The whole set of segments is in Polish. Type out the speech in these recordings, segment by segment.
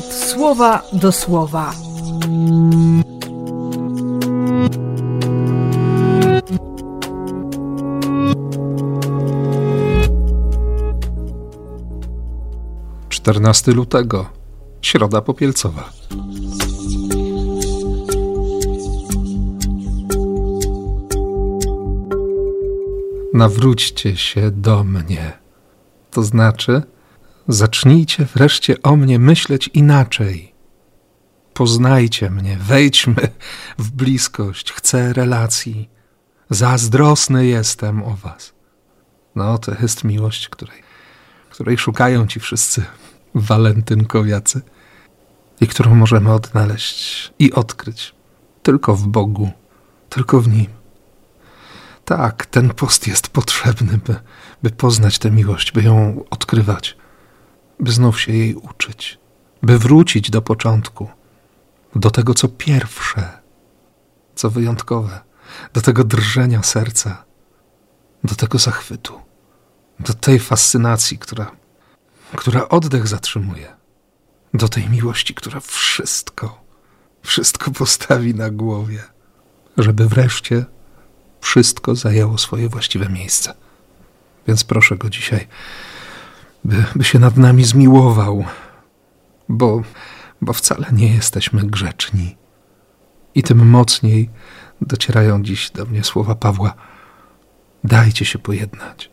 słowa do słowa. Czternasty lutego, środa popielcowa. Nawróćcie się do mnie. To znaczy, zacznijcie wreszcie o mnie myśleć inaczej. Poznajcie mnie, wejdźmy w bliskość, chcę relacji. Zazdrosny jestem o was. No, to jest miłość, której, której szukają ci wszyscy walentynkowiacy i którą możemy odnaleźć i odkryć tylko w Bogu, tylko w Nim. Tak, ten post jest potrzebny, by, by poznać tę miłość, by ją odkrywać, by znów się jej uczyć, by wrócić do początku, do tego, co pierwsze, co wyjątkowe, do tego drżenia serca, do tego zachwytu, do tej fascynacji, która, która oddech zatrzymuje, do tej miłości, która wszystko, wszystko postawi na głowie, żeby wreszcie wszystko zajęło swoje właściwe miejsce. Więc proszę go dzisiaj, by, by się nad nami zmiłował, bo, bo wcale nie jesteśmy grzeczni. I tym mocniej docierają dziś do mnie słowa Pawła: Dajcie się pojednać,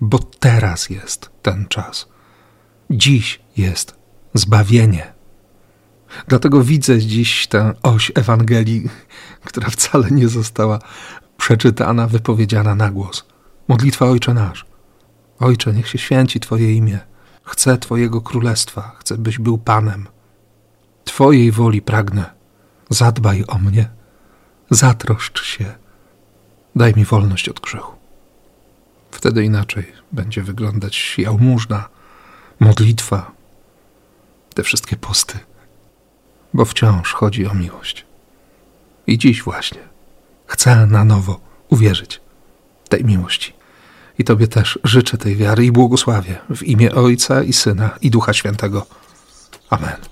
bo teraz jest ten czas. Dziś jest zbawienie. Dlatego widzę dziś tę oś Ewangelii, która wcale nie została przeczytana, wypowiedziana na głos. Modlitwa Ojcze Nasz. Ojcze, niech się święci Twoje imię. Chcę Twojego królestwa, chcę, byś był Panem. Twojej woli pragnę. Zadbaj o mnie, zatroszcz się, daj mi wolność od grzechu. Wtedy inaczej będzie wyglądać jałmużna, modlitwa, te wszystkie posty, bo wciąż chodzi o miłość. I dziś właśnie chcę na nowo uwierzyć tej miłości. I Tobie też życzę tej wiary i błogosławię w imię Ojca i Syna i Ducha Świętego. Amen.